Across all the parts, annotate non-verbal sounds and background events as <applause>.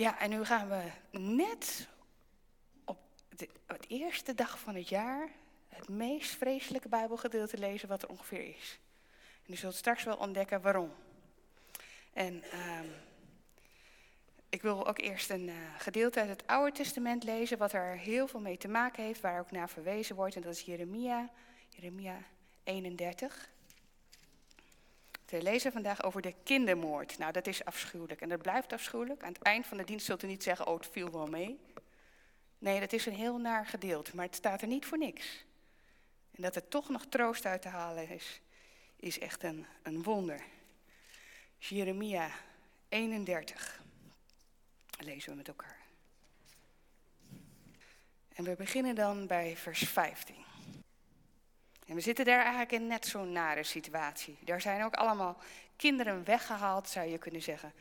Ja, en nu gaan we net op de, eerste dag van het jaar het meest vreselijke Bijbelgedeelte lezen wat er ongeveer is. En u zult straks wel ontdekken waarom. En ehm, ik wil ook eerst een uh, gedeelte uit het Oude Testament lezen, wat er heel veel mee te maken heeft, waar ook naar verwezen wordt. En dat is Jeremia, Jeremia 31. We lezen vandaag over de kindermoord. Nou, dat is afschuwelijk en dat blijft afschuwelijk. Aan het eind van de dienst zult u niet zeggen, oh, het viel wel mee. Nee, dat is een heel naar gedeelte, maar het staat er niet voor niks. En dat er toch nog troost uit te halen is, is echt een, een wonder. Jeremia 31. lezen we met elkaar. En we beginnen dan bij vers 15. En we zitten daar eigenlijk in net zo'n nare situatie. Daar zijn ook allemaal kinderen weggehaald, zou je kunnen zeggen.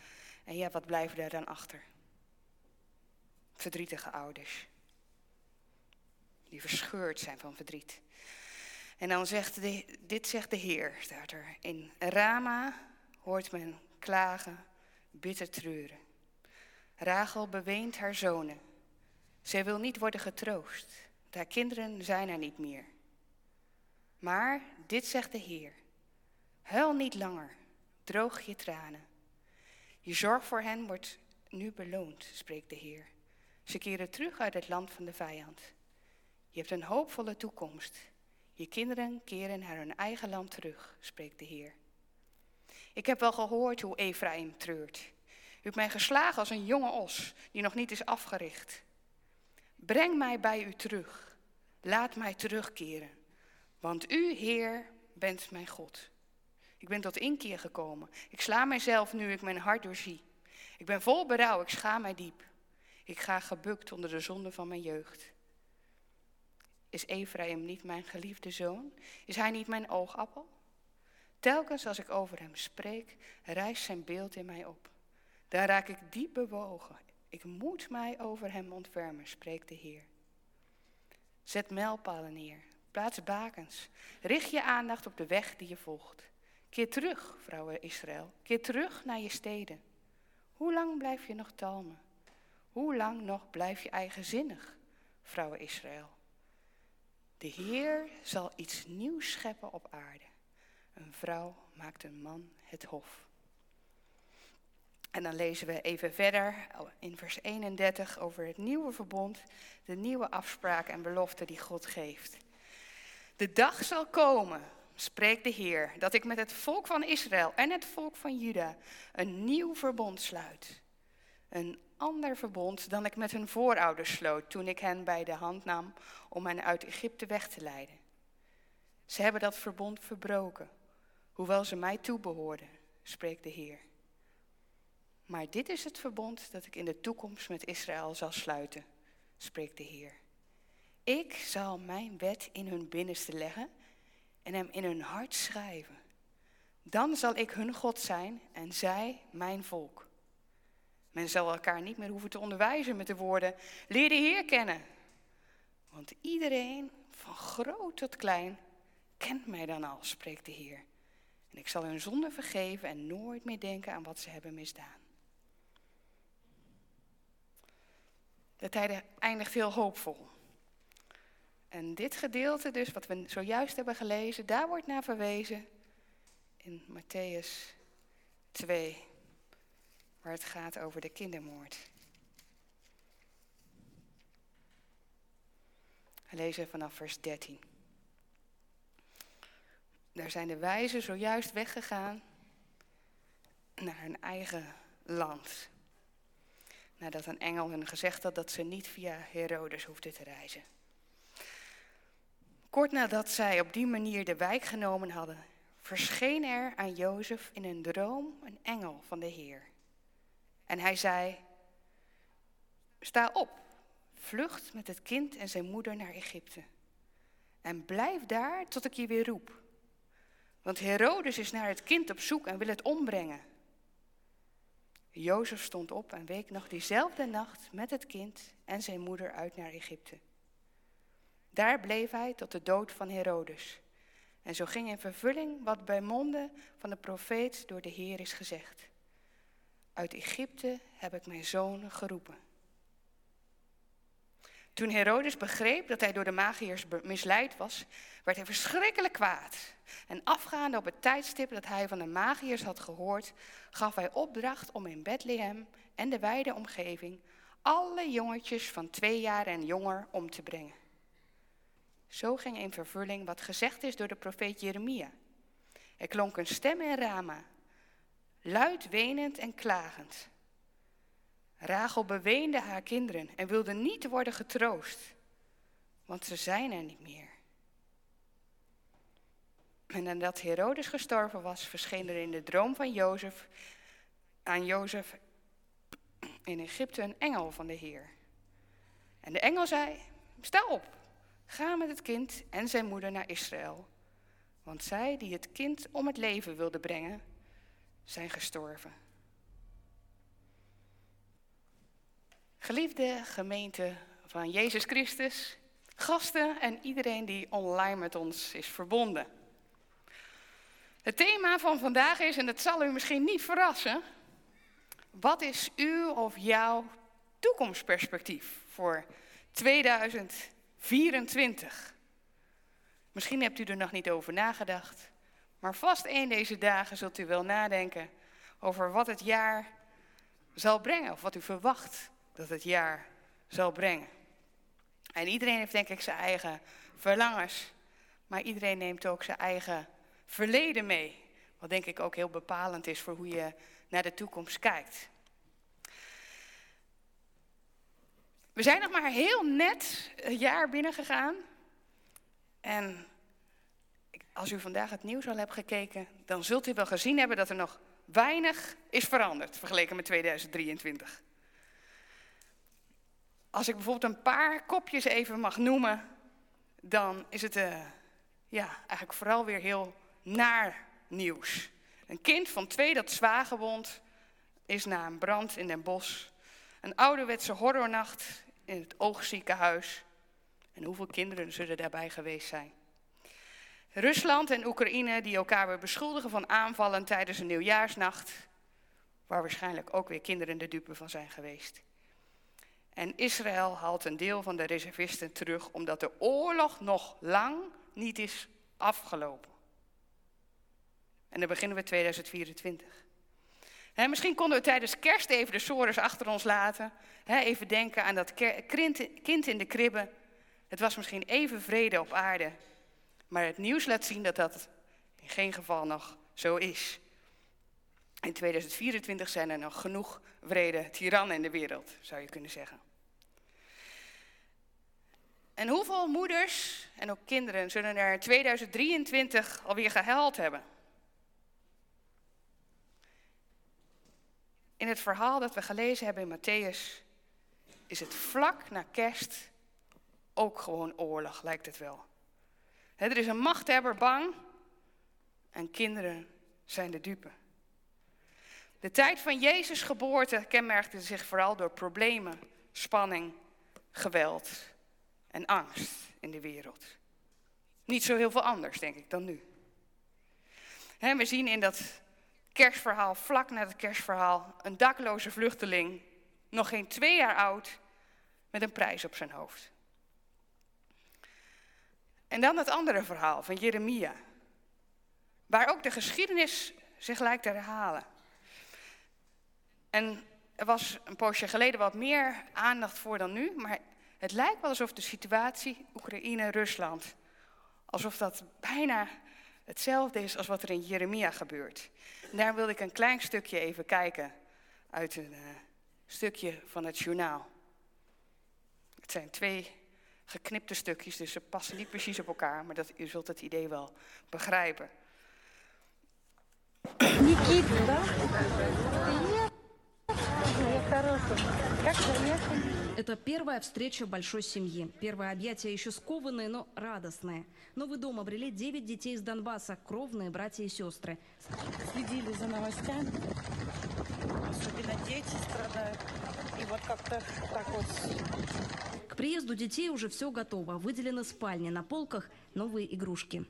En ja, wat blijven daar dan achter? Verdrietige ouders. Die verscheurd zijn van verdriet. En dan zegt de, dit zegt de Heer, staat er. In Rama hoort men klagen, bitter treuren. Rachel beweent haar zonen. Zij wil niet worden getroost. Haar kinderen zijn er niet meer. Maar dit zegt de Heer. Huil niet langer, droog je tranen. Je zorg voor hen wordt nu beloond, spreekt de Heer. Ze keren terug uit het land van de vijand. Je hebt een hoopvolle toekomst. Je kinderen keren naar hun eigen land terug, spreekt de Heer. Ik heb wel gehoord hoe Ephraim treurt. U hebt mij geslagen als een jonge os die nog niet is afgericht. Breng mij bij u terug. Laat mij terugkeren. Want u, Heer, bent mijn God. Ik ben tot inkeer gekomen. Ik sla mijzelf nu ik mijn hart doorzie. Ik ben vol berouw, ik schaam mij diep. Ik ga gebukt onder de zonde van mijn jeugd. Is Ephraim niet mijn geliefde zoon? Is hij niet mijn oogappel? Telkens als ik over hem spreek, rijst zijn beeld in mij op. Dan raak ik diep bewogen. Ik moet mij over hem ontfermen, spreekt de Heer. Zet mijlpalen neer, plaats bakens. Richt je aandacht op de weg die je volgt. Keer terug, vrouwen Israël. Keer terug naar je steden. Hoe lang blijf je nog talmen? Hoe lang nog blijf je eigenzinnig, vrouwen Israël? De Heer zal iets nieuws scheppen op aarde. Een vrouw maakt een man het hof. En dan lezen we even verder in vers 31 over het nieuwe verbond, de nieuwe afspraken en beloften die God geeft. De dag zal komen, spreekt de Heer, dat ik met het volk van Israël en het volk van Juda een nieuw verbond sluit. Een ander verbond dan ik met hun voorouders sloot toen ik hen bij de hand nam om hen uit Egypte weg te leiden. Ze hebben dat verbond verbroken, hoewel ze mij toebehoorden, spreekt de Heer. Maar dit is het verbond dat ik in de toekomst met Israël zal sluiten, spreekt de Heer. Ik zal mijn wet in hun binnenste leggen en hem in hun hart schrijven. Dan zal ik hun God zijn en zij mijn volk. Men zal elkaar niet meer hoeven te onderwijzen met de woorden: Leer de Heer kennen. Want iedereen, van groot tot klein, kent mij dan al, spreekt de Heer. En ik zal hun zonde vergeven en nooit meer denken aan wat ze hebben misdaan. De tijd eindigt heel hoopvol. En dit gedeelte dus, wat we zojuist hebben gelezen, daar wordt naar verwezen in Matthäus 2, waar het gaat over de kindermoord. We lezen vanaf vers 13. Daar zijn de wijzen zojuist weggegaan naar hun eigen land. Nadat een engel hun gezegd had dat ze niet via Herodes hoefden te reizen. Kort nadat zij op die manier de wijk genomen hadden, verscheen er aan Jozef in een droom een engel van de Heer. En hij zei: Sta op, vlucht met het kind en zijn moeder naar Egypte. En blijf daar tot ik je weer roep. Want Herodes is naar het kind op zoek en wil het ombrengen. Jozef stond op en week nog diezelfde nacht met het kind en zijn moeder uit naar Egypte. Daar bleef hij tot de dood van Herodes. En zo ging in vervulling wat bij monden van de profeet door de Heer is gezegd. Uit Egypte heb ik mijn zoon geroepen. Toen Herodes begreep dat hij door de magiërs misleid was, werd hij verschrikkelijk kwaad. En afgaande op het tijdstip dat hij van de magiërs had gehoord, gaf hij opdracht om in Bethlehem en de wijde omgeving alle jongetjes van twee jaar en jonger om te brengen. Zo ging in vervulling wat gezegd is door de profeet Jeremia. Er klonk een stem in Rama, luid wenend en klagend. Rachel beweende haar kinderen en wilde niet worden getroost, want ze zijn er niet meer. En nadat Herodes gestorven was, verscheen er in de droom van Jozef aan Jozef in Egypte een engel van de Heer. En de engel zei: Sta op, ga met het kind en zijn moeder naar Israël. Want zij die het kind om het leven wilden brengen, zijn gestorven. Geliefde gemeente van Jezus Christus, gasten en iedereen die online met ons is verbonden. Het thema van vandaag is, en dat zal u misschien niet verrassen, wat is uw of jouw toekomstperspectief voor 2024? Misschien hebt u er nog niet over nagedacht, maar vast een deze dagen zult u wel nadenken over wat het jaar zal brengen, of wat u verwacht dat het jaar zal brengen. En iedereen heeft denk ik zijn eigen verlangens, maar iedereen neemt ook zijn eigen verleden mee. Wat denk ik ook heel bepalend is voor hoe je naar de toekomst kijkt. We zijn nog maar heel net een jaar binnengegaan. En als u vandaag het nieuws al hebt gekeken, dan zult u wel gezien hebben dat er nog weinig is veranderd vergeleken met 2023. Als ik bijvoorbeeld een paar kopjes even mag noemen, dan is het uh, ja, eigenlijk vooral weer heel naar nieuws. Een kind van twee dat zwaar gewond is na een brand in Den Bosch. Een ouderwetse horrornacht in het oogziekenhuis. En hoeveel kinderen zullen daarbij geweest zijn? Rusland en Oekraïne die elkaar weer beschuldigen van aanvallen tijdens een nieuwjaarsnacht. Waar waarschijnlijk ook weer kinderen de dupe van zijn geweest. En Israël haalt een deel van de reservisten terug omdat de oorlog nog lang niet is afgelopen. En dan beginnen we 2024. Misschien konden we tijdens kerst even de sores achter ons laten. even denken aan dat kind in de kribbe. Het was misschien even vrede op aarde. Maar het nieuws laat zien dat dat in geen geval nog zo is. In 2024 zijn er nog genoeg vrede tirannen in de wereld, zou je kunnen zeggen. En hoeveel moeders en ook kinderen zullen er in 2023 alweer gehuild hebben? In het verhaal dat we gelezen hebben in Matthäus is het vlak na kerst ook gewoon oorlog, lijkt het wel. er is een machthebber bang en kinderen zijn de dupe. De tijd van Jezus' geboorte kenmerkte zich vooral door problemen, spanning, geweld en angst in de wereld. Niet zo heel veel anders, denk ik, dan nu. we zien in dat kerstverhaal, vlak na het kerstverhaal, een dakloze vluchteling, nog geen twee jaar oud, met een prijs op zijn hoofd. En dan het andere verhaal van Jeremia, waar ook de geschiedenis zich lijkt te herhalen. En er was een poosje geleden wat meer aandacht voor dan nu, maar het lijkt wel alsof de situatie Oekraïne-Rusland, alsof dat bijna hetzelfde is als wat er in Jeremia gebeurt. Daar wil ik een klein stukje even kijken uit een uh, stukje van het journaal. Het zijn twee geknipte stukjes, dus ze passen niet precies op elkaar, maar dat, u zult het idee wel begrijpen. Nikita, Это первая встреча большой семьи. Первое объятие еще скованные, но радостные. Новый дом обрели 9 детей из Донбасса, кровные братья и сестры. Следили за новостями. Особенно дети страдают. И вот как-то так вот к приезду детей уже все готово. Выделены спальни, на полках новые игрушки.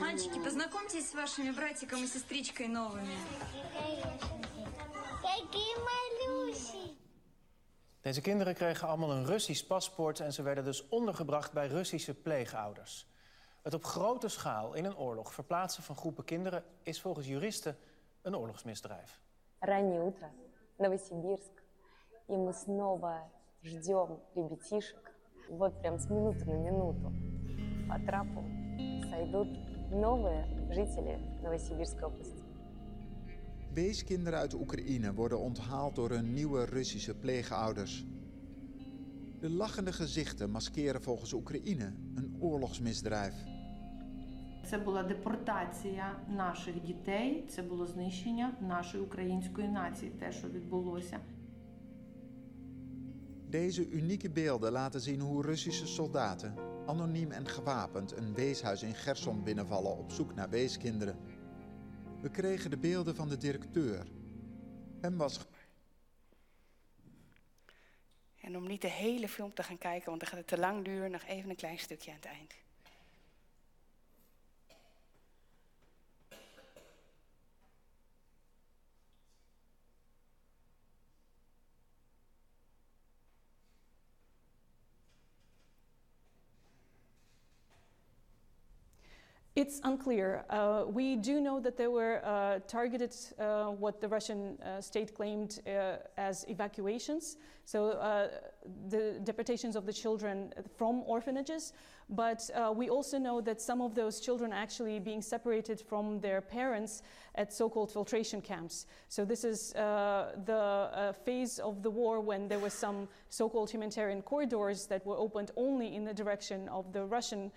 Мальчики, познакомьтесь с вашими братиком и сестричкой новыми. Deze kinderen kregen allemaal een Russisch paspoort en ze werden dus ondergebracht bij Russische pleegouders. Het op grote schaal in een oorlog verplaatsen van groepen kinderen is volgens juristen een oorlogsmisdrijf. Раннее утро, Новосибирск, и мы снова ждем ребятишек. Вот прям с минуты на минуту по трапу сойдут новые жители Новосибирской области. Weeskinderen uit Oekraïne worden onthaald door hun nieuwe Russische pleegouders. De lachende gezichten maskeren volgens Oekraïne een oorlogsmisdrijf. Це була депортація наших дітей, це було знищення нашої української нації, те, що відбулося. Deze unieke beelden laten zien hoe Russische soldaten, anoniem en gewapend, een weeshuis in Gerson binnenvallen op zoek naar weeskinderen. We kregen de beelden van de directeur. Hem was En om niet de hele film te gaan kijken, want dan gaat het te lang duren, nog even een klein stukje aan het eind. It's unclear. Uh, we do know that there were uh, targeted, uh, what the Russian uh, state claimed uh, as evacuations, so uh, the deportations of the children from orphanages. But we also know that some of those children actually being separated from their parents at so-called filtration camps. So this is the phase of the war when there was some so-called humanitarian corridors that were opened only in the direction of the Russian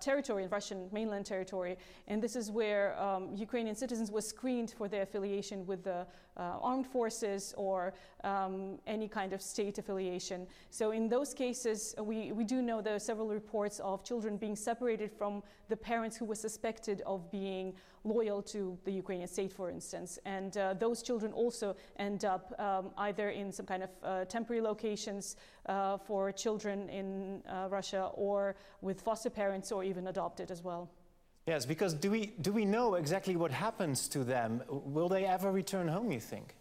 territory, Russian mainland territory. And this is where um, Ukrainian citizens were screened for their affiliation with the uh, armed forces or um, any kind of state affiliation. So in those cases, we, we do know there are several reports of children being separated from the parents who were suspected of being loyal to the Ukrainian state, for instance. And uh, those children also end up um, either in some kind of uh, temporary locations uh, for children in uh, Russia or with foster parents or even adopted as well. Yes, because do we, do we know exactly what happens to them? Will they ever return home, you think?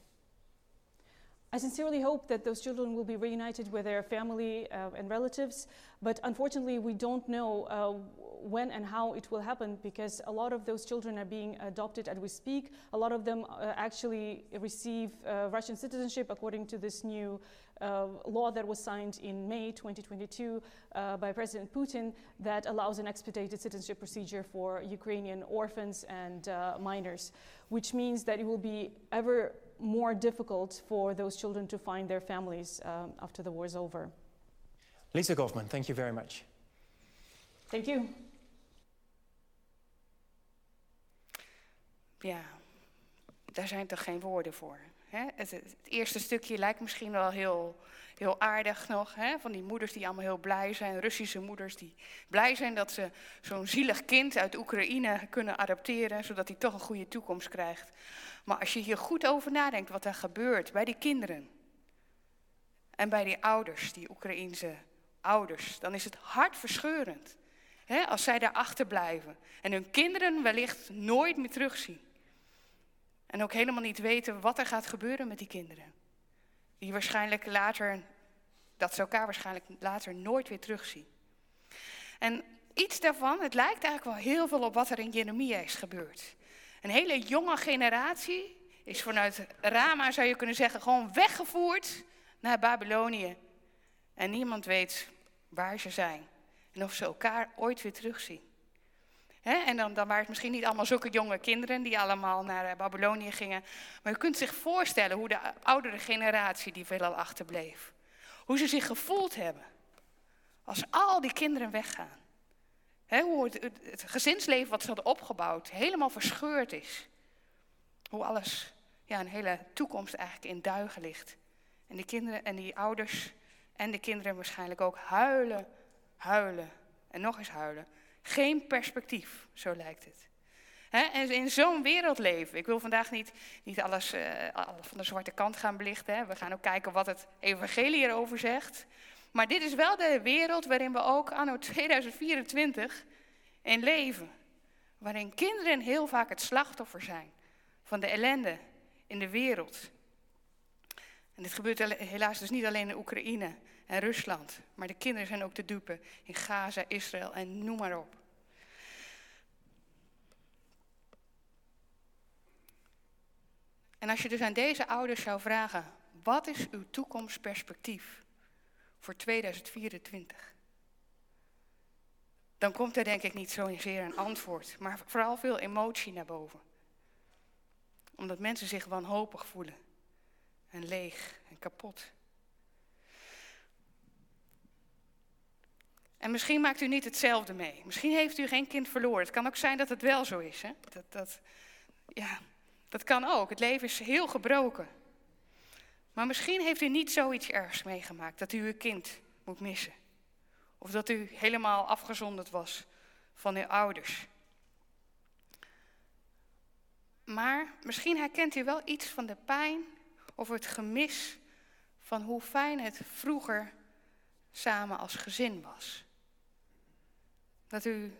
I sincerely hope that those children will be reunited with their family uh, and relatives, but unfortunately, we don't know uh, when and how it will happen because a lot of those children are being adopted as we speak. A lot of them uh, actually receive uh, Russian citizenship according to this new uh, law that was signed in May 2022 uh, by President Putin that allows an expedited citizenship procedure for Ukrainian orphans and minors, which means that it will be ever more difficult for those children to find their families um, after the war is over. Lisa Goffman, thank you very much. Thank you. Ja, daar zijn toch geen woorden voor. Hè? Het, het, eerste stukje lijkt misschien wel heel, heel aardig nog. Hè? Van die moeders die allemaal heel blij zijn. Russische moeders die blij zijn dat ze zo'n zielig kind uit Oekraïne kunnen adopteren. Zodat hij toch een goede toekomst krijgt. Maar als je hier goed over nadenkt wat er gebeurt bij die kinderen. En bij die ouders, die Oekraïense ouders. Dan is het hartverscheurend. Hè? Als zij daar achterblijven. En hun kinderen wellicht nooit meer terugzien. En ook helemaal niet weten wat er gaat gebeuren met die kinderen. Die waarschijnlijk later, dat ze elkaar waarschijnlijk later nooit weer terugzien. En iets daarvan, het lijkt eigenlijk wel heel veel op wat er in Jeremia is gebeurd. Een hele jonge generatie is vanuit Rama, zou je kunnen zeggen, gewoon weggevoerd naar Babylonië. En niemand weet waar ze zijn en of ze elkaar ooit weer terugzien en dan, dan waren het misschien niet allemaal zulke jonge kinderen die allemaal naar eh, Babylonië gingen. Maar je kunt zich voorstellen hoe de oudere generatie die veelal achterbleef. Hoe ze zich gevoeld hebben als al die kinderen weggaan. hoe het, het, gezinsleven wat ze hadden opgebouwd helemaal verscheurd is. Hoe alles, ja, een hele toekomst eigenlijk in duigen ligt. En die kinderen en die ouders en de kinderen waarschijnlijk ook huilen, huilen en nog eens huilen geen perspectief, zo lijkt het. en in zo'n wereld leven. Ik wil vandaag niet, niet alles uh, van de zwarte kant gaan belichten. We gaan ook kijken wat het evangelie erover zegt. Maar dit is wel de wereld waarin we ook anno 2024 in leven. Waarin kinderen heel vaak het slachtoffer zijn van de ellende in de wereld. En dit gebeurt helaas dus niet alleen in Oekraïne en Rusland, maar de kinderen zijn ook te dupe in Gaza, Israël en noem maar op. En als je dus aan deze ouders zou vragen, wat is uw toekomstperspectief voor 2024? Dan komt er denk ik niet zozeer een antwoord, maar vooral veel emotie naar boven. Omdat mensen zich wanhopig voelen en leeg en kapot. En misschien maakt u niet hetzelfde mee. Misschien heeft u geen kind verloren. Het kan ook zijn dat het wel zo is. Hè? Dat, dat, ja, dat kan ook. Het leven is heel gebroken. Maar misschien heeft u niet zoiets ergs meegemaakt dat u uw kind moet missen. Of dat u helemaal afgezonderd was van uw ouders. Maar misschien herkent u wel iets van de pijn of het gemis van hoe fijn het vroeger samen als gezin was. Dat u,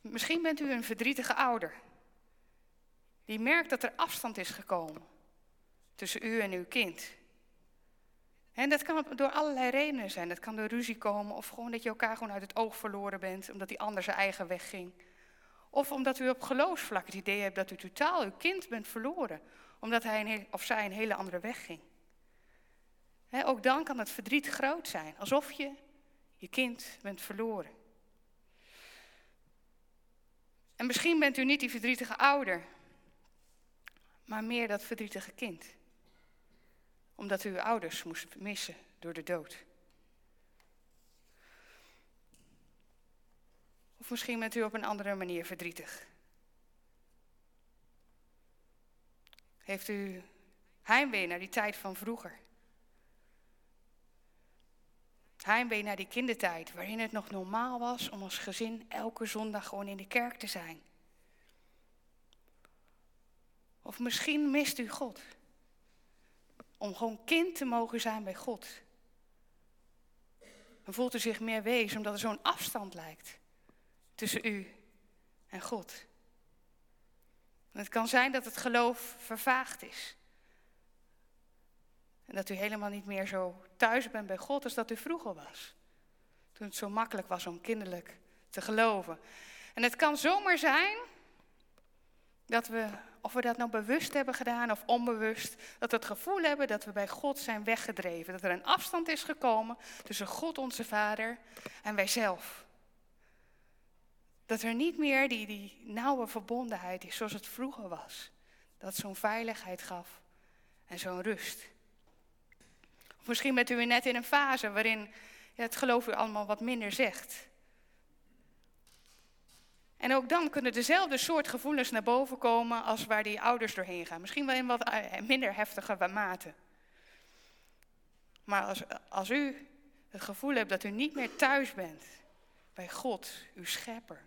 misschien bent u een verdrietige ouder, die merkt dat er afstand is gekomen tussen u en uw kind. En dat kan door allerlei redenen zijn. Dat kan door ruzie komen of gewoon dat je elkaar gewoon uit het oog verloren bent, omdat die ander zijn eigen weg ging. Of omdat u op geloofsvlak het idee hebt dat u totaal uw kind bent verloren, omdat hij een, of zij een hele andere weg ging. ook dan kan het verdriet groot zijn, alsof je je kind bent verloren. En misschien bent u niet die verdrietige ouder, maar meer dat verdrietige kind. Omdat u uw ouders moest missen door de dood. Of misschien bent u op een andere manier verdrietig. Heeft u heimwee naar die tijd van vroeger? Heimwee naar die kindertijd, waarin het nog normaal was om als gezin elke zondag gewoon in de kerk te zijn. Of misschien mist u God. Om gewoon kind te mogen zijn bij God. Dan voelt u zich meer wees omdat er zo'n afstand lijkt tussen u en God. Het kan zijn dat het geloof vervaagd is. En dat u helemaal niet meer zo thuis bent bij God als dat u vroeger was. Toen het zo makkelijk was om kinderlijk te geloven. En het kan zomaar zijn dat we, of we dat nou bewust hebben gedaan of onbewust, dat we het gevoel hebben dat we bij God zijn weggedreven. Dat er een afstand is gekomen tussen God onze Vader en wij zelf. Dat er niet meer die, die nauwe verbondenheid is zoals het vroeger was. Dat zo'n veiligheid gaf en zo'n rust. Misschien bent u net in een fase waarin het geloof u allemaal wat minder zegt. En ook dan kunnen dezelfde soort gevoelens naar boven komen als waar die ouders doorheen gaan. Misschien wel in wat eh, minder heftige mate. Maar als, als u het gevoel hebt dat u niet meer thuis bent bij God, uw schepper,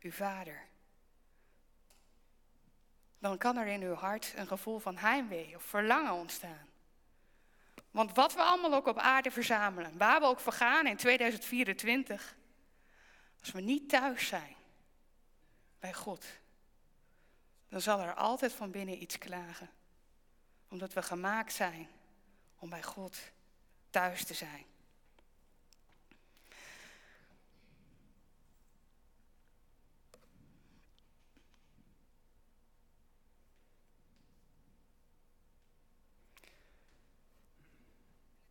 uw vader, dan kan er in uw hart een gevoel van heimwee of verlangen ontstaan. Want wat we allemaal ook op aarde verzamelen, waar we ook voor gaan in 2024, als we niet thuis zijn bij God, dan zal er altijd van binnen iets klagen. Omdat we gemaakt zijn om bij God thuis te zijn.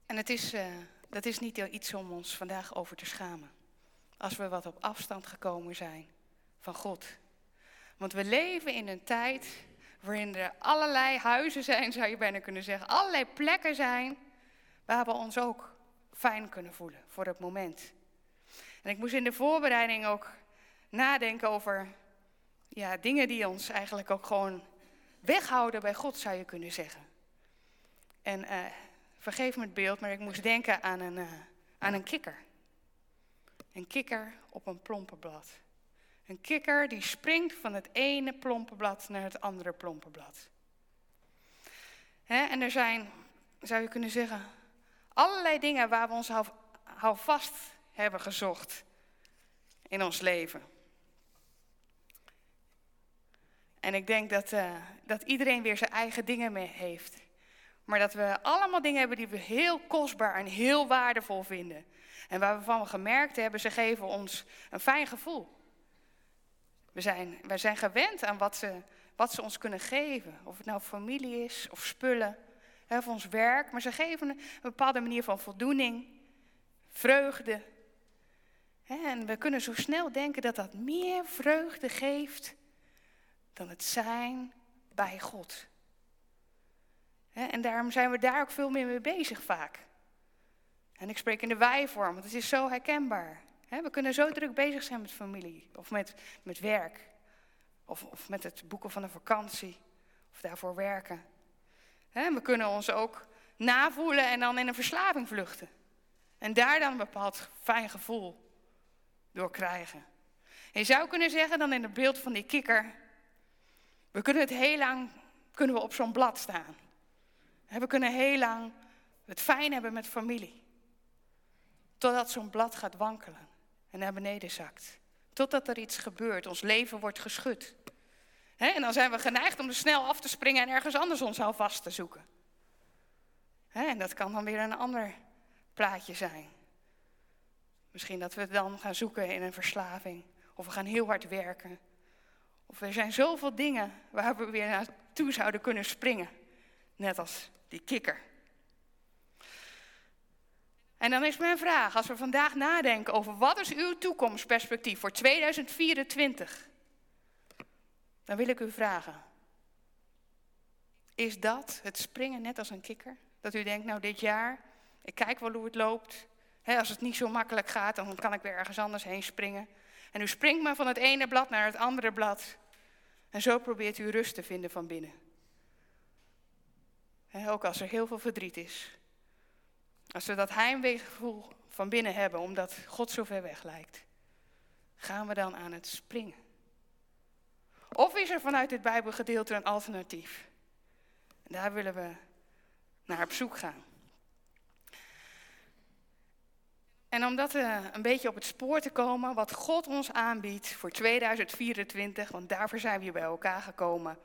En het is, uh, dat is niet iets om ons vandaag over te schamen. Als we wat op afstand gekomen zijn van God. Want we leven in een tijd waarin er allerlei huizen zijn, zou je bijna kunnen zeggen. Allerlei plekken zijn waar we ons ook fijn kunnen voelen voor het moment. En ik moest in de voorbereiding ook nadenken over ja, dingen die ons eigenlijk ook gewoon weghouden bij God, zou je kunnen zeggen. En uh, vergeef me het beeld, maar ik moest denken aan een, uh, aan een kikker. Een kikker op een plompenblad. Een kikker die springt van het ene plompenblad naar het andere plompenblad. En er zijn, zou je kunnen zeggen, allerlei dingen waar we ons houvast hebben gezocht in ons leven. En ik denk dat, uh, dat iedereen weer zijn eigen dingen mee heeft Maar dat we allemaal dingen hebben die we heel kostbaar en heel waardevol vinden. En waarvan we gemerkt hebben, ze geven ons een fijn gevoel. We zijn, wij zijn gewend aan wat ze, wat ze ons kunnen geven. Of het nou familie is, of spullen, of ons werk. Maar ze geven een bepaalde manier van voldoening, vreugde. En we kunnen zo snel denken dat dat meer vreugde geeft dan het zijn bij God. En daarom zijn we daar ook veel meer mee bezig vaak. En ik spreek in de wij-vorm, want het is zo herkenbaar. We kunnen zo druk bezig zijn met familie, of met, met werk, of, of met het boeken van een vakantie, of daarvoor werken. We kunnen ons ook navoelen en dan in een verslaving vluchten. En daar dan een bepaald fijn gevoel door krijgen. je zou kunnen zeggen dan in het beeld van die kikker, we kunnen het heel lang kunnen we op zo'n blad staan. We kunnen heel lang het fijn hebben met familie. Totdat zo'n blad gaat wankelen en naar beneden zakt. Totdat er iets gebeurt, ons leven wordt geschud. En dan zijn we geneigd om er snel af te springen en ergens anders ons vast te zoeken. En dat kan dan weer een ander plaatje zijn. Misschien dat we het dan gaan zoeken in een verslaving. Of we gaan heel hard werken. Of er zijn zoveel dingen waar we weer naartoe zouden kunnen springen. Net als die kikker. En dan is mijn vraag, als we vandaag nadenken over wat is uw toekomstperspectief voor 2024, dan wil ik u vragen, is dat het springen net als een kikker? Dat u denkt, nou dit jaar, ik kijk wel hoe het loopt. als het niet zo makkelijk gaat, dan kan ik weer ergens anders heen springen. En u springt maar van het ene blad naar het andere blad. En zo probeert u rust te vinden van binnen. Ook als er heel veel verdriet is. Als we dat heimweegevoel van binnen hebben, omdat God zo ver weg lijkt, gaan we dan aan het springen? Of is er vanuit dit Bijbelgedeelte een alternatief? En daar willen we naar op zoek gaan. En om dat uh, een beetje op het spoor te komen, wat God ons aanbiedt voor 2024, want daarvoor zijn we hier bij elkaar gekomen,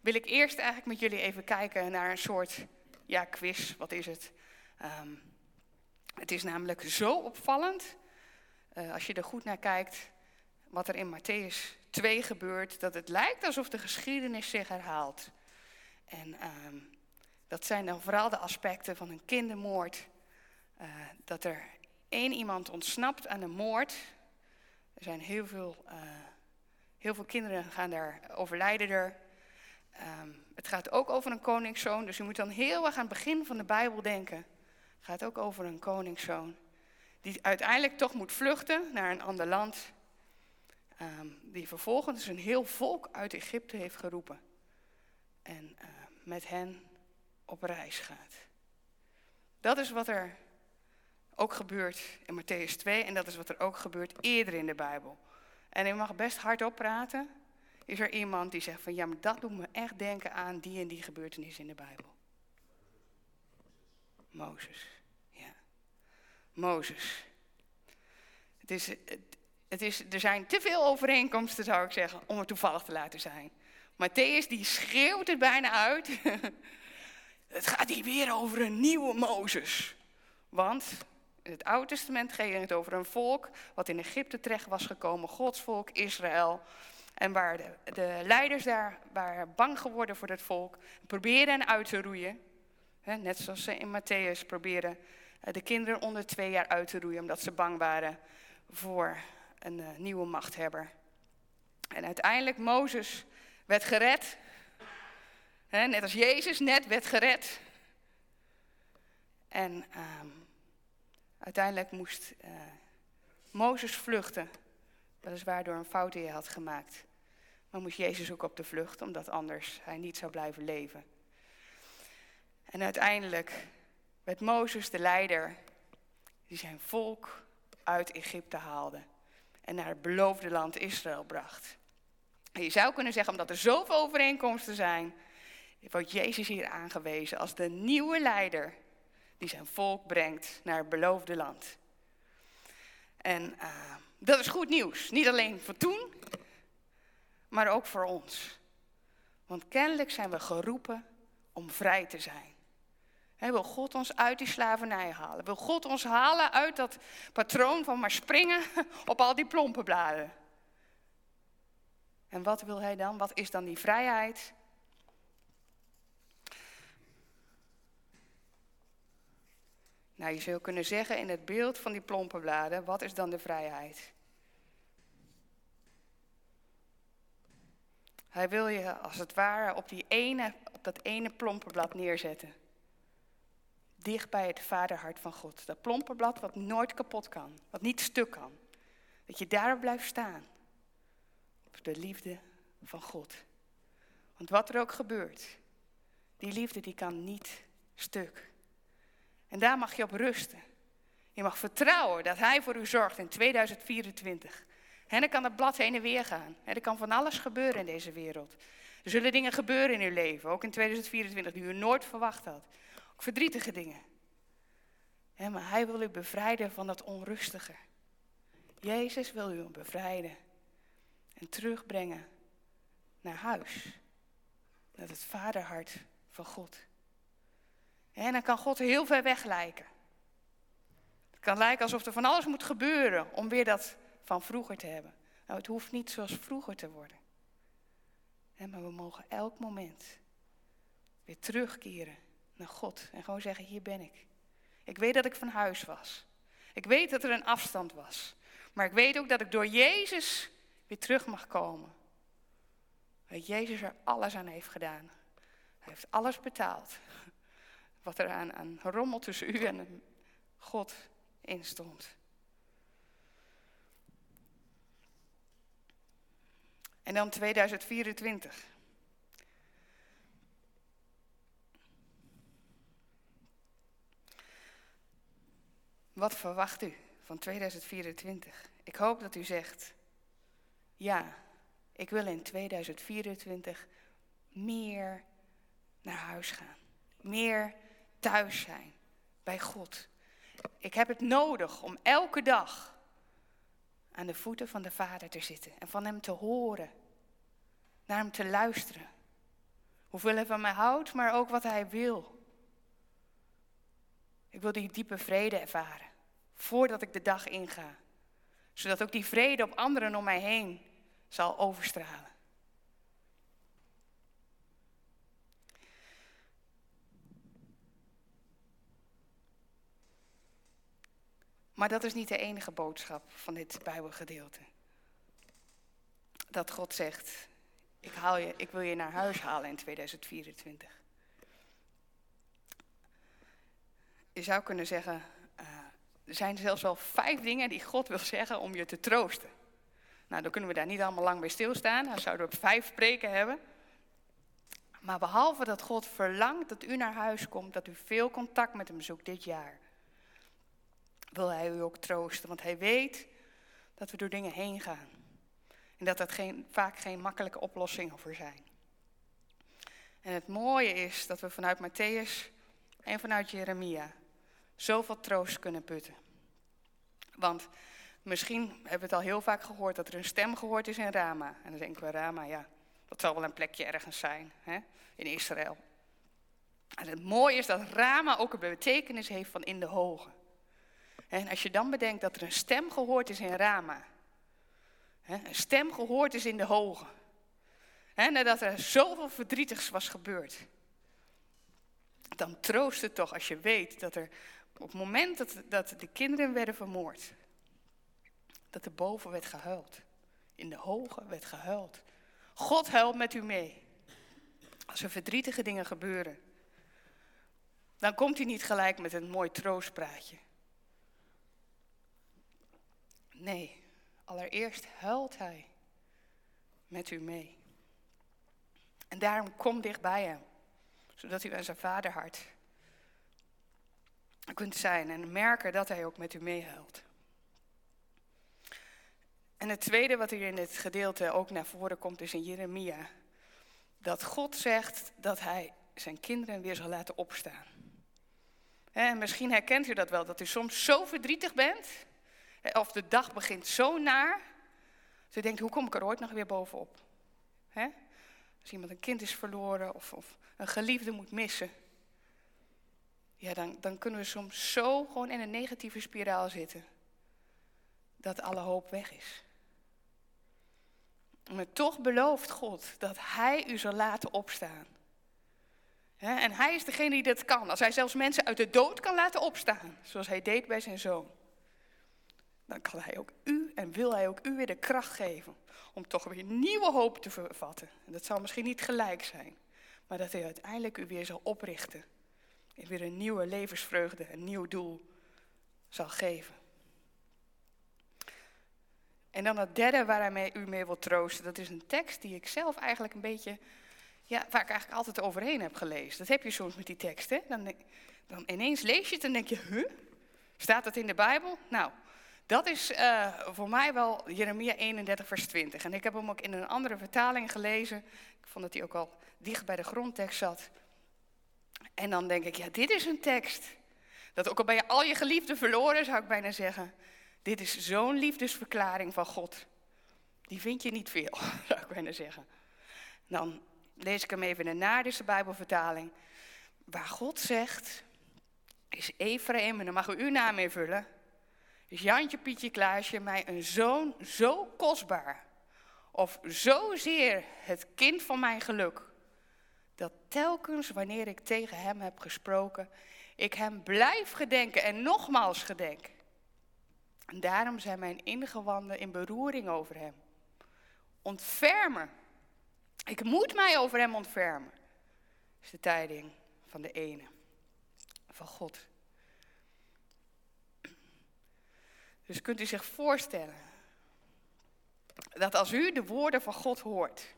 wil ik eerst eigenlijk met jullie even kijken naar een soort ja, quiz. Wat is het? Um, het is namelijk zo opvallend, uh, als je er goed naar kijkt, wat er in Matthäus 2 gebeurt, dat het lijkt alsof de geschiedenis zich herhaalt. En uh, dat zijn dan vooral de aspecten van een kindermoord, uh, dat er één iemand ontsnapt aan een moord. Er zijn heel veel, uh, heel veel kinderen gaan daar overlijden er. Um, het gaat ook over een koningszoon, dus je moet dan heel erg aan het begin van de Bijbel denken gaat ook over een koningszoon. Die uiteindelijk toch moet vluchten naar een ander land. Um, die vervolgens een heel volk uit Egypte heeft geroepen. En uh, met hen op reis gaat. Dat is wat er ook gebeurt in Matthäus 2 en dat is wat er ook gebeurt eerder in de Bijbel. En je mag best hardop praten. Is er iemand die zegt van ja, maar dat doet me echt denken aan die en die gebeurtenis in de Bijbel. Mozes. Mozes. Het is, het, is, er zijn te veel overeenkomsten, zou ik zeggen, om het toevallig te laten zijn. Matthäus die schreeuwt het bijna uit. <laughs> het gaat hier weer over een nieuwe Mozes. Want in het Oude Testament ging het over een volk wat in Egypte terecht was gekomen, Gods volk, Israël. En waar de, de leiders daar waren bang geworden voor het volk, probeerden hen uit te roeien. net zoals ze in Matthäus proberen eh, de kinderen onder twee jaar uit te roeien, omdat ze bang waren voor een uh, nieuwe machthebber. En uiteindelijk, Mozes werd gered. Net als Jezus net werd gered. En uh, uiteindelijk moest uh, Mozes vluchten. Weliswaar door een fout die hij had gemaakt. Maar moest Jezus ook op de vlucht, omdat anders hij niet zou blijven leven. En uiteindelijk met Mozes de leider, die zijn volk uit Egypte haalde en naar het beloofde land Israël bracht. En je zou kunnen zeggen, omdat er zoveel overeenkomsten zijn, wordt Jezus hier aangewezen als de nieuwe leider die zijn volk brengt naar het beloofde land. En uh, dat is goed nieuws, niet alleen voor toen, maar ook voor ons. Want kennelijk zijn we geroepen om vrij te zijn. He, wil God ons uit die slavernij halen? Wil God ons halen uit dat patroon van maar springen <laughs> op al die plompe bladen? En wat wil hij dan? Wat is dan die vrijheid? Nou, je zou kunnen zeggen in het beeld van die plompe bladen, wat is dan de vrijheid? Hij wil je als het ware op, die ene, op dat ene plomperblad neerzetten. Dicht bij het vaderhart van God. Dat plomperblad wat nooit kapot kan, wat niet stuk kan. Dat je daarop blijft staan. Op de liefde van God. Want wat er ook gebeurt, die liefde die kan niet stuk. En daar mag je op rusten. Je mag vertrouwen dat Hij voor u zorgt in 2024. En dan kan het blad heen en weer gaan. er kan van alles gebeuren in deze wereld. Er zullen dingen gebeuren in uw leven, ook in 2024, die u nooit verwacht had. Ook verdrietige dingen. maar hij wil u bevrijden van dat onrustige. Jezus wil u bevrijden en terugbrengen naar huis. Naar het vaderhart van God. En dan kan God heel ver weg lijken. Het kan lijken alsof er van alles moet gebeuren om weer dat van vroeger te hebben. Nou, het hoeft niet zoals vroeger te worden. maar we mogen elk moment weer terugkeren naar God en gewoon zeggen, hier ben ik. Ik weet dat ik van huis was. Ik weet dat er een afstand was. Maar ik weet ook dat ik door Jezus weer terug mag komen. Dat Jezus er alles aan heeft gedaan. Hij heeft alles betaald. Wat er aan, rommel tussen u en God in stond. En dan 2024. Wat verwacht u van 2024? Ik hoop dat u zegt, ja, ik wil in 2024 meer naar huis gaan. Meer thuis zijn bij God. Ik heb het nodig om elke dag aan de voeten van de Vader te zitten en van Hem te horen, naar Hem te luisteren. Hoeveel Hij van mij houdt, maar ook wat Hij wil. Ik wil die diepe vrede ervaren voordat ik de dag inga, zodat ook die vrede op anderen om mij heen zal overstralen. Maar dat is niet de enige boodschap van dit Bijbelgedeelte. Dat God zegt, ik, haal je, ik wil je naar huis halen in 2024. Je zou kunnen zeggen, uh, er zijn zelfs wel vijf dingen die God wil zeggen om je te troosten. Nou, dan kunnen we daar niet allemaal lang bij stilstaan. Dan zouden we vijf spreken hebben. Maar behalve dat God verlangt dat u naar huis komt, dat u veel contact met hem zoekt dit jaar wil hij u ook troosten. Want hij weet dat we door dingen heen gaan. En dat dat geen, vaak geen makkelijke oplossingen voor zijn. En het mooie is dat we vanuit Matthäus en vanuit Jeremia zoveel troost kunnen putten. Want misschien hebben we het al heel vaak gehoord dat er een stem gehoord is in Rama. En dan denken we, Rama, ja, dat zal wel een plekje ergens zijn hè, in Israël. En het mooie is dat Rama ook een betekenis heeft van in de hoge. En als je dan bedenkt dat er een stem gehoord is in Rama. Een stem gehoord is in de hoge. En dat er zoveel verdrietigs was gebeurd. Dan troost het toch als je weet dat er op het moment dat, de kinderen werden vermoord. Dat er boven werd gehuild. In de hoge werd gehuild. God huilt met u mee. Als er verdrietige dingen gebeuren. Dan komt hij niet gelijk met een mooi troostpraatje. Nee, allereerst huilt hij met u mee. En daarom kom dicht bij hem, zodat u aan zijn vaderhart kunt zijn en merken dat hij ook met u meehuilt. En het tweede wat hier in dit gedeelte ook naar voren komt is in Jeremia. Dat God zegt dat hij zijn kinderen weer zal laten opstaan. En misschien herkent u dat wel, dat u soms zo verdrietig bent of de dag begint zo naar. Ze denkt, hoe kom ik er ooit nog weer bovenop? Als iemand een kind is verloren of, of een geliefde moet missen. ja, dan, dan kunnen we soms zo gewoon in een negatieve spiraal zitten. Dat alle hoop weg is. Maar toch belooft God dat Hij u zal laten opstaan. En Hij is degene die dat kan. Als Hij zelfs mensen uit de dood kan laten opstaan, zoals Hij deed bij zijn zoon. Dan kan Hij ook u en wil Hij ook u weer de kracht geven om toch weer nieuwe hoop te vervatten. En dat zal misschien niet gelijk zijn, maar dat Hij uiteindelijk u weer zal oprichten. En weer een nieuwe levensvreugde, een nieuw doel zal geven. En dan het derde waar hij u mee wil troosten, dat is een tekst die ik zelf eigenlijk een beetje, ja, waar ik eigenlijk altijd overheen heb gelezen. Dat heb je soms met die teksten. Dan, dan ineens lees je het en denk je, huh? Staat dat in de Bijbel? Nou, dat is uh, voor mij wel Jeremia 31, vers 20. En ik heb hem ook in een andere vertaling gelezen. Ik vond dat hij ook al dicht bij de grondtekst zat. En dan denk ik, ja, dit is een tekst. Dat ook al ben je al je geliefden verloren, zou ik bijna zeggen. Dit is zo'n liefdesverklaring van God. Die vind je niet veel, <laughs> zou ik bijna zeggen. Dan lees ik hem even in de Naardense Bijbelvertaling. Waar God zegt, is Ephraim, en dan mag u uw naam invullen. Is Jantje, Pietje, Klaasje mij een zoon zo kostbaar. Of zozeer het kind van mijn geluk. Dat telkens wanneer ik tegen hem heb gesproken, ik hem blijf gedenken en nogmaals gedenk. En daarom zijn mijn ingewanden in beroering over hem. Ontfermen. Ik moet mij over hem ontfermen. is de tijding van de ene, van God. Dus kunt u zich voorstellen dat als u de woorden van God hoort,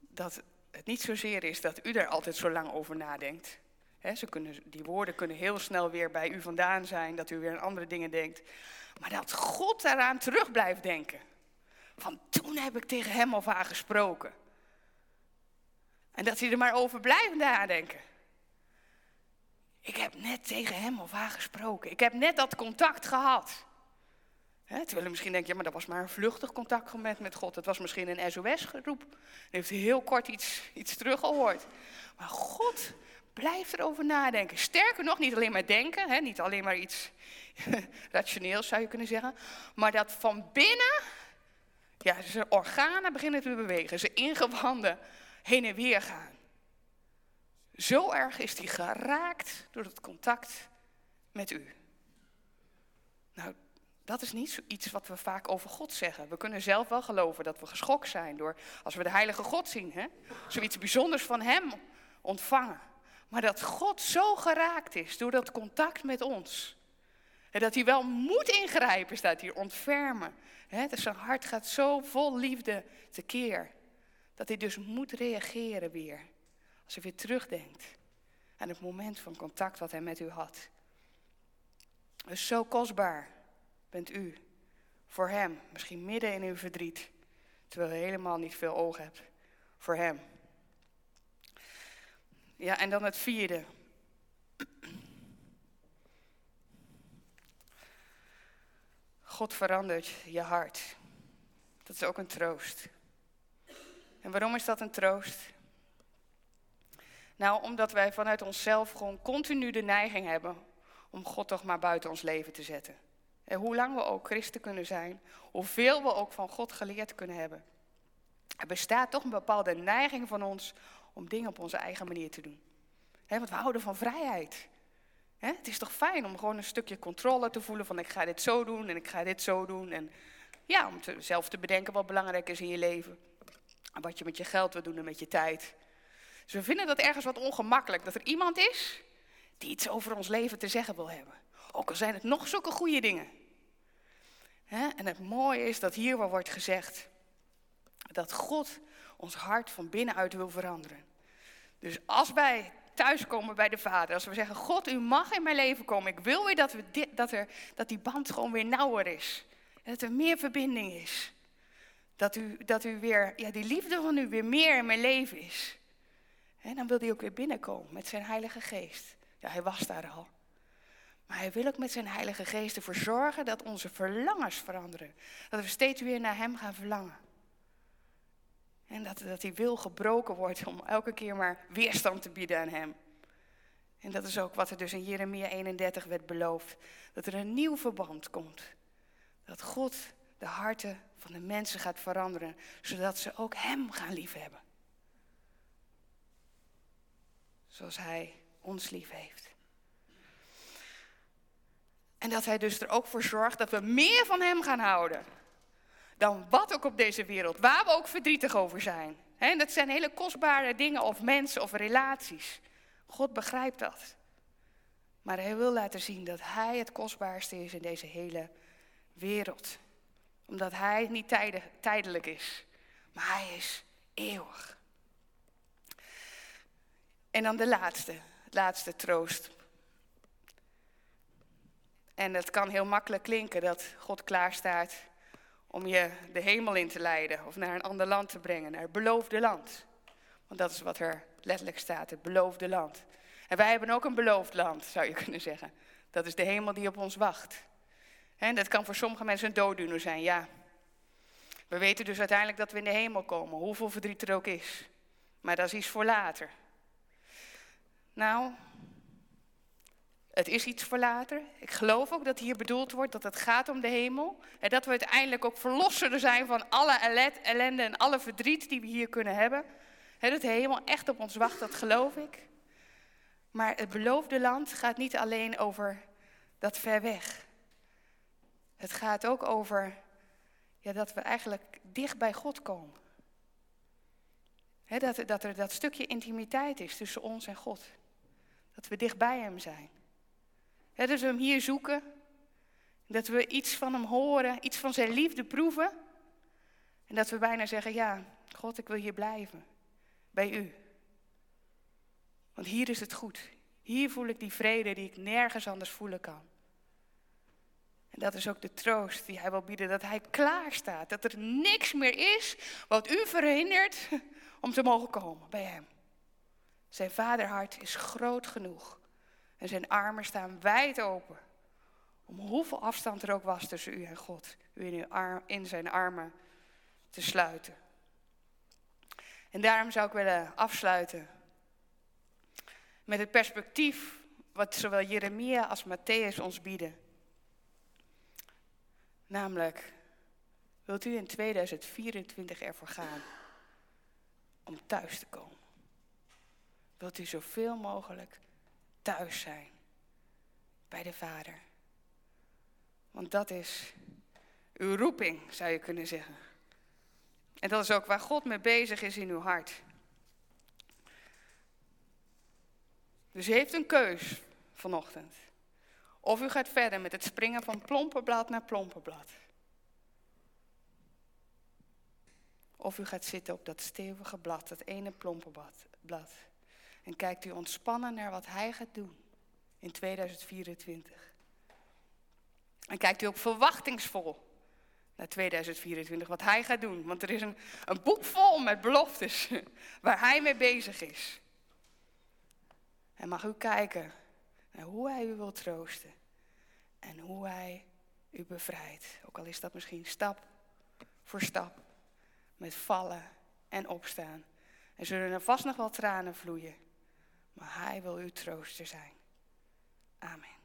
dat het niet zozeer is dat u er altijd zo lang over nadenkt ze kunnen, die woorden kunnen heel snel weer bij u vandaan zijn, dat u weer aan andere dingen denkt. Maar dat God daaraan terug blijft denken. Van toen heb ik tegen hem of haar gesproken. En dat hij er maar over blijft nadenken. Ik heb net tegen hem of haar gesproken. Ik heb net dat contact gehad. Terwijl u misschien denkt, ja, maar dat was maar een vluchtig contact met, God. Het was misschien een SOS-geroep. Hij heeft heel kort iets, iets teruggehoord. Maar God Blijf erover nadenken. Sterker nog, niet alleen maar denken, niet alleen maar iets <laughs> rationeels zou je kunnen zeggen, maar dat van binnen, ja, zijn organen beginnen te bewegen, zijn ingewanden heen en weer gaan. Zo erg is hij geraakt door het contact met u. Nou, dat is niet iets wat we vaak over God zeggen. We kunnen zelf wel geloven dat we geschokt zijn door, als we de Heilige God zien, hè, zoiets bijzonders van Hem ontvangen. Maar dat God zo geraakt is door dat contact met ons. En dat hij wel moet ingrijpen, staat hier, ontfermen. Dus zijn hart gaat zo vol liefde tekeer. Dat hij dus moet reageren weer. Als hij weer terugdenkt aan het moment van contact wat hij met u had. Dus zo kostbaar bent u voor hem. Misschien midden in uw verdriet. Terwijl u helemaal niet veel oog hebt voor hem. Ja, en dan het vierde. God verandert je hart. Dat is ook een troost. En waarom is dat een troost? Nou, omdat wij vanuit onszelf gewoon continu de neiging hebben om God toch maar buiten ons leven te zetten. En hoe lang we ook christen kunnen zijn, hoeveel we ook van God geleerd kunnen hebben. Er bestaat toch een bepaalde neiging van ons om dingen op onze eigen manier te doen. want we houden van vrijheid. het is toch fijn om gewoon een stukje controle te voelen van ik ga dit zo doen en ik ga dit zo doen. En ja, om zelf te bedenken wat belangrijk is in je leven. En wat je met je geld wil doen en met je tijd. Dus we vinden dat ergens wat ongemakkelijk. Dat er iemand is die iets over ons leven te zeggen wil hebben. Ook al zijn het nog zulke goede dingen. en het mooie is dat hier wel wordt gezegd dat God ons hart van binnenuit wil veranderen. Dus als wij thuiskomen bij de Vader, als we zeggen: God, u mag in mijn leven komen. Ik wil weer dat, we dat, er, dat die band gewoon weer nauwer is. Dat er meer verbinding is. Dat u, dat u weer, ja, die liefde van u weer meer in mijn leven is. En dan wil hij ook weer binnenkomen met zijn Heilige Geest. Ja, hij was daar al. Maar hij wil ook met zijn Heilige Geest ervoor zorgen dat onze verlangens veranderen. Dat we steeds weer naar hem gaan verlangen. En dat, dat die wil gebroken wordt om elke keer maar weerstand te bieden aan hem. En dat is ook wat er dus in Jeremia 31 werd beloofd. Dat er een nieuw verband komt. Dat God de harten van de mensen gaat veranderen, zodat ze ook Hem gaan liefhebben. Zoals Hij ons lief heeft. En dat Hij dus er ook voor zorgt dat we meer van Hem gaan houden. Dan wat ook op deze wereld, waar we ook verdrietig over zijn. En dat zijn hele kostbare dingen of mensen of relaties. God begrijpt dat. Maar hij wil laten zien dat hij het kostbaarste is in deze hele wereld. Omdat hij niet tijdelijk is, maar hij is eeuwig. En dan de laatste, laatste troost. En het kan heel makkelijk klinken dat God klaarstaat om je de hemel in te leiden of naar een ander land te brengen, naar het beloofde land. Want dat is wat er letterlijk staat, het beloofde land. En wij hebben ook een beloofd land, zou je kunnen zeggen. Dat is de hemel die op ons wacht. En dat kan voor sommige mensen een dooddoener zijn, ja. We weten dus uiteindelijk dat we in de hemel komen, hoeveel verdriet er ook is. Maar dat is iets voor later. Nou, het is iets voor later. Ik geloof ook dat hier bedoeld wordt dat het gaat om de hemel. En dat we uiteindelijk ook verlosser zijn van alle ellende en alle verdriet die we hier kunnen hebben. He, dat de hemel echt op ons wacht, dat geloof ik. Maar het beloofde land gaat niet alleen over dat ver weg. Het gaat ook over ja, dat we eigenlijk dicht bij God komen. dat, dat er dat stukje intimiteit is tussen ons en God. Dat we dicht bij Hem zijn. dat we Hem hier zoeken. Dat we iets van Hem horen, iets van Zijn liefde proeven. En dat we bijna zeggen, ja, God, ik wil hier blijven. Bij U. Want hier is het goed. Hier voel ik die vrede die ik nergens anders voelen kan. En dat is ook de troost die hij wil bieden, dat hij klaar staat. Dat er niks meer is wat u verhindert om te mogen komen bij hem. Zijn vaderhart is groot genoeg. En zijn armen staan wijd open. Om hoeveel afstand er ook was tussen u en God. U in, uw arm, in zijn armen te sluiten. En daarom zou ik willen afsluiten met het perspectief wat zowel Jeremia als Matthäus ons bieden. Namelijk, wilt u in 2024 ervoor gaan om thuis te komen? Wilt u zoveel mogelijk thuis zijn bij de Vader? Want dat is uw roeping, zou je kunnen zeggen. En dat is ook waar God mee bezig is in uw hart. Dus u heeft een keus vanochtend. Of u gaat verder met het springen van plomperblad naar plomperblad. Of u gaat zitten op dat stevige blad, dat ene plomperblad. En kijkt u ontspannen naar wat hij gaat doen in 2024. En kijkt u ook verwachtingsvol naar 2024, wat hij gaat doen. Want er is een, een boek vol met beloftes <laughs> waar hij mee bezig is. En mag u kijken naar hoe hij u wil troosten. En hoe hij u bevrijdt. Ook al is dat misschien stap voor stap. Met vallen en opstaan. En zullen er vast nog wel tranen vloeien. Maar hij wil uw trooster zijn. Amen.